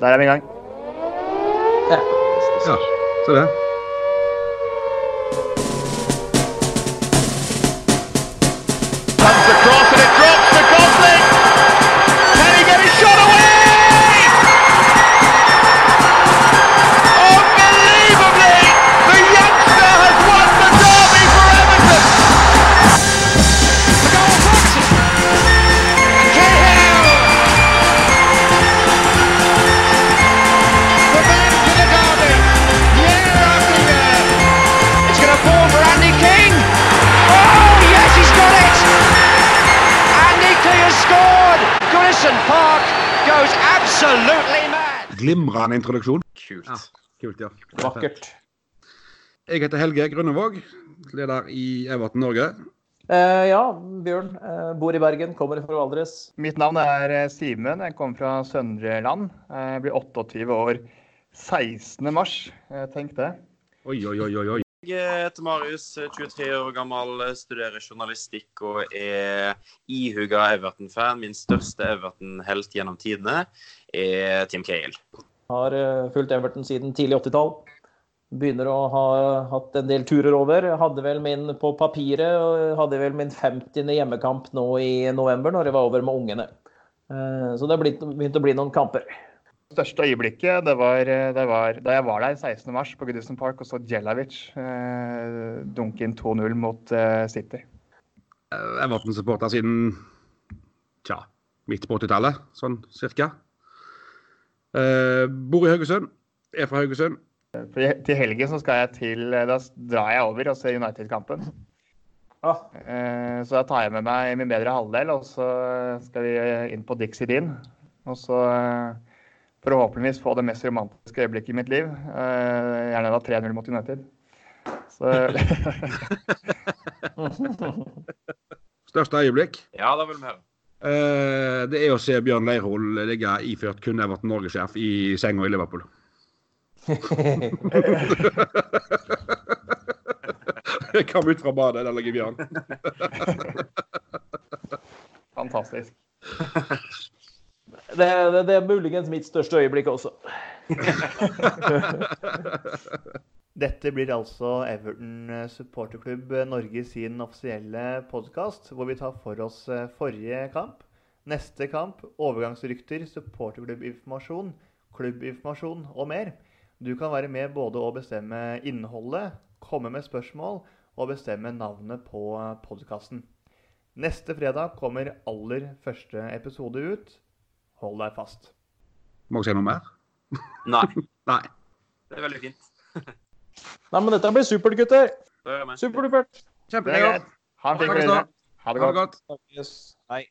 Der er vi i gang. Ja. Ja, se det. Absolutely mad. Glimrende introduksjon. Kult. Ja, kult, ja. Vakkert. Jeg heter Helge Grønnevåg, leder i Everton Norge. Eh, ja, Bjørn. Eh, bor i Bergen, kommer fra Valdres. Mitt navn er eh, Simen. Jeg kommer fra Søndre Land. Eh, Jeg blir 28 år 16. mars. Eh, Tenk det. Oi, oi, oi, oi. Jeg heter Marius, 23 år gammel, studerer journalistikk og er ihuga Everton-fan. Min største Everton-helt gjennom tidene er Tim Cahill. Har eh, fulgt Everton siden tidlig 80-tall. Begynner å ha hatt en del turer over. Hadde vel min på papiret og hadde vel min 50. hjemmekamp nå i november, når jeg var over med ungene. Eh, Så det har begynt å bli noen kamper. Største øyeblikket det var, det var da jeg var der 16. mars på Goodison Park og så Djelavic eh, dunke inn 2-0 mot eh, City. Eh, Everton-supporter siden tja, midt på 80-tallet, sånn cirka. Eh, bor i Haugesund. Er fra Haugesund. For til helgen så skal jeg til eh, Da drar jeg over og ser United-kampen. Ah, Eh, Så da tar jeg med meg min bedre halvdel, og så skal vi inn på Dixie Dean. Og så forhåpentligvis få det mest romantiske øyeblikket i mitt liv. Eh, Gjerne da 3-0 mot United. Så Største øyeblikk. Ja, det vil vi høre. Eh, det er å se Bjørn Leirhol ligge iført kun Everton Norge-sjef i senga i Liverpool. Jeg kom ut fra badet, der ligger Bjørn. fantastisk. det, det, det er muligens mitt største øyeblikk også. Dette blir altså Everton supporterklubb Norge sin offisielle podkast, hvor vi tar for oss eh, forrige kamp, neste kamp, overgangsrykter, supporterklubbinformasjon, klubbinformasjon og mer. Du kan være med både å bestemme innholdet, komme med spørsmål og bestemme navnet på podkasten. Neste fredag kommer aller første episode ut. Hold deg fast. Må jeg si noe mer? Nei, Nei. det er veldig fint. Nei, men dette blir supert, gutter. Superdupert. Det godt. Kjempegøy. Ha det da. Ha det Ha det godt. godt. Yes. Hei.